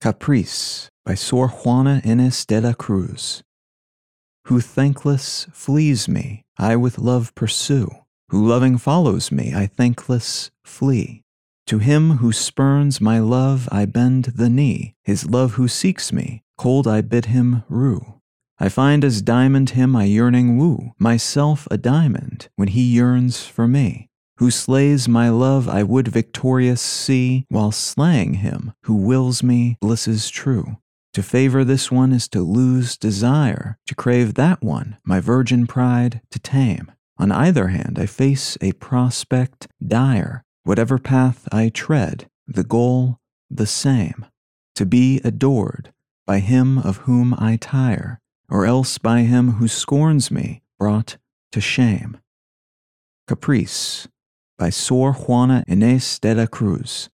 Caprice by Sor Juana Inés de la Cruz. Who thankless flees me, I with love pursue. Who loving follows me, I thankless flee. To him who spurns my love, I bend the knee. His love who seeks me, cold I bid him rue. I find as diamond him I yearning woo, myself a diamond, when he yearns for me. Who slays my love I would victorious see, while slaying him who wills me blisses true. To favor this one is to lose desire, to crave that one, my virgin pride to tame. On either hand, I face a prospect dire. Whatever path I tread, the goal the same to be adored by him of whom I tire, or else by him who scorns me, brought to shame. Caprice by Sor Juana Inés de la Cruz.